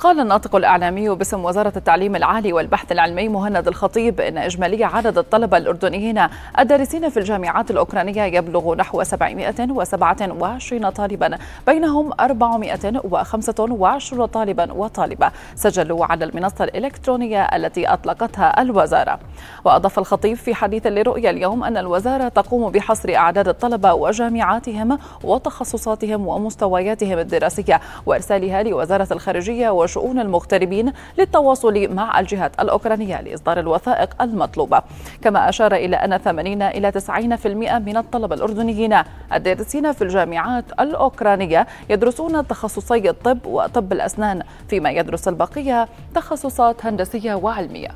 قال الناطق الإعلامي باسم وزارة التعليم العالي والبحث العلمي مهند الخطيب إن إجمالي عدد الطلبة الأردنيين الدارسين في الجامعات الأوكرانية يبلغ نحو 727 طالبا بينهم 425 طالبا وطالبة سجلوا على المنصة الإلكترونية التي أطلقتها الوزارة. وأضاف الخطيب في حديث لرؤيا اليوم أن الوزارة تقوم بحصر أعداد الطلبة وجامعاتهم وتخصصاتهم ومستوياتهم الدراسية وإرسالها لوزارة الخارجية وشؤون المغتربين للتواصل مع الجهات الأوكرانية لإصدار الوثائق المطلوبة. كما أشار إلى أن 80 إلى 90% من الطلبة الأردنيين الدارسين في الجامعات الأوكرانية يدرسون تخصصي الطب وطب الأسنان فيما يدرس البقية تخصصات هندسية وعلمية.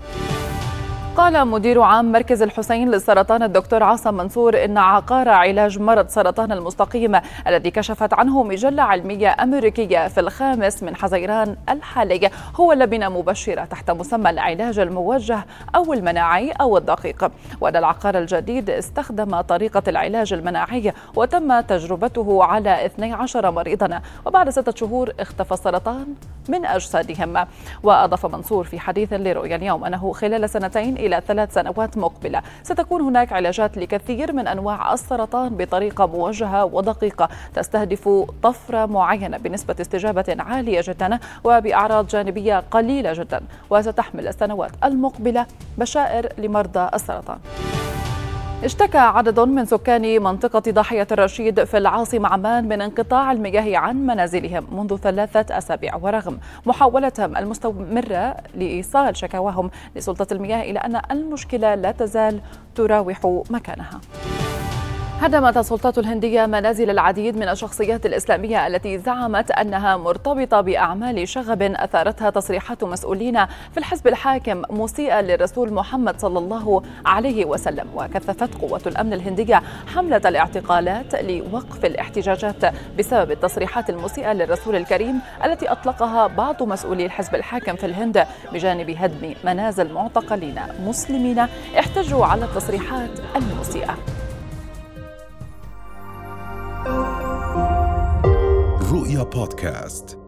قال مدير عام مركز الحسين للسرطان الدكتور عاصم منصور إن عقار علاج مرض سرطان المستقيم الذي كشفت عنه مجلة علمية أمريكية في الخامس من حزيران الحالي هو لبنة مبشرة تحت مسمى العلاج الموجه أو المناعي أو الدقيق. وأن العقار الجديد استخدم طريقة العلاج المناعي وتم تجربته على 12 مريضا. وبعد ستة شهور اختفى السرطان من أجسادهم. وأضاف منصور في حديث لرؤيا اليوم أنه خلال سنتين إلى ثلاث سنوات مقبلة. ستكون هناك علاجات لكثير من أنواع السرطان بطريقة موجهة ودقيقة. تستهدف طفرة معينة بنسبة استجابة عالية جدا وبأعراض جانبية قليلة جدا. وستحمل السنوات المقبلة بشائر لمرضى السرطان. اشتكى عدد من سكان منطقة ضاحية الرشيد في العاصمة عمان من انقطاع المياه عن منازلهم منذ ثلاثة أسابيع ورغم محاولتهم المستمرة لإيصال شكاواهم لسلطة المياه إلى أن المشكلة لا تزال تراوح مكانها. هدمت السلطات الهندية منازل العديد من الشخصيات الإسلامية التي زعمت أنها مرتبطة بأعمال شغب أثارتها تصريحات مسؤولين في الحزب الحاكم مسيئة للرسول محمد صلى الله عليه وسلم. وكثفت قوة الأمن الهندية حملة الاعتقالات لوقف الاحتجاجات بسبب التصريحات المسيئة للرسول الكريم التي أطلقها بعض مسؤولي الحزب الحاكم في الهند بجانب هدم منازل معتقلين مسلمين احتجوا على التصريحات المسيئة. رؤيا بودكاست.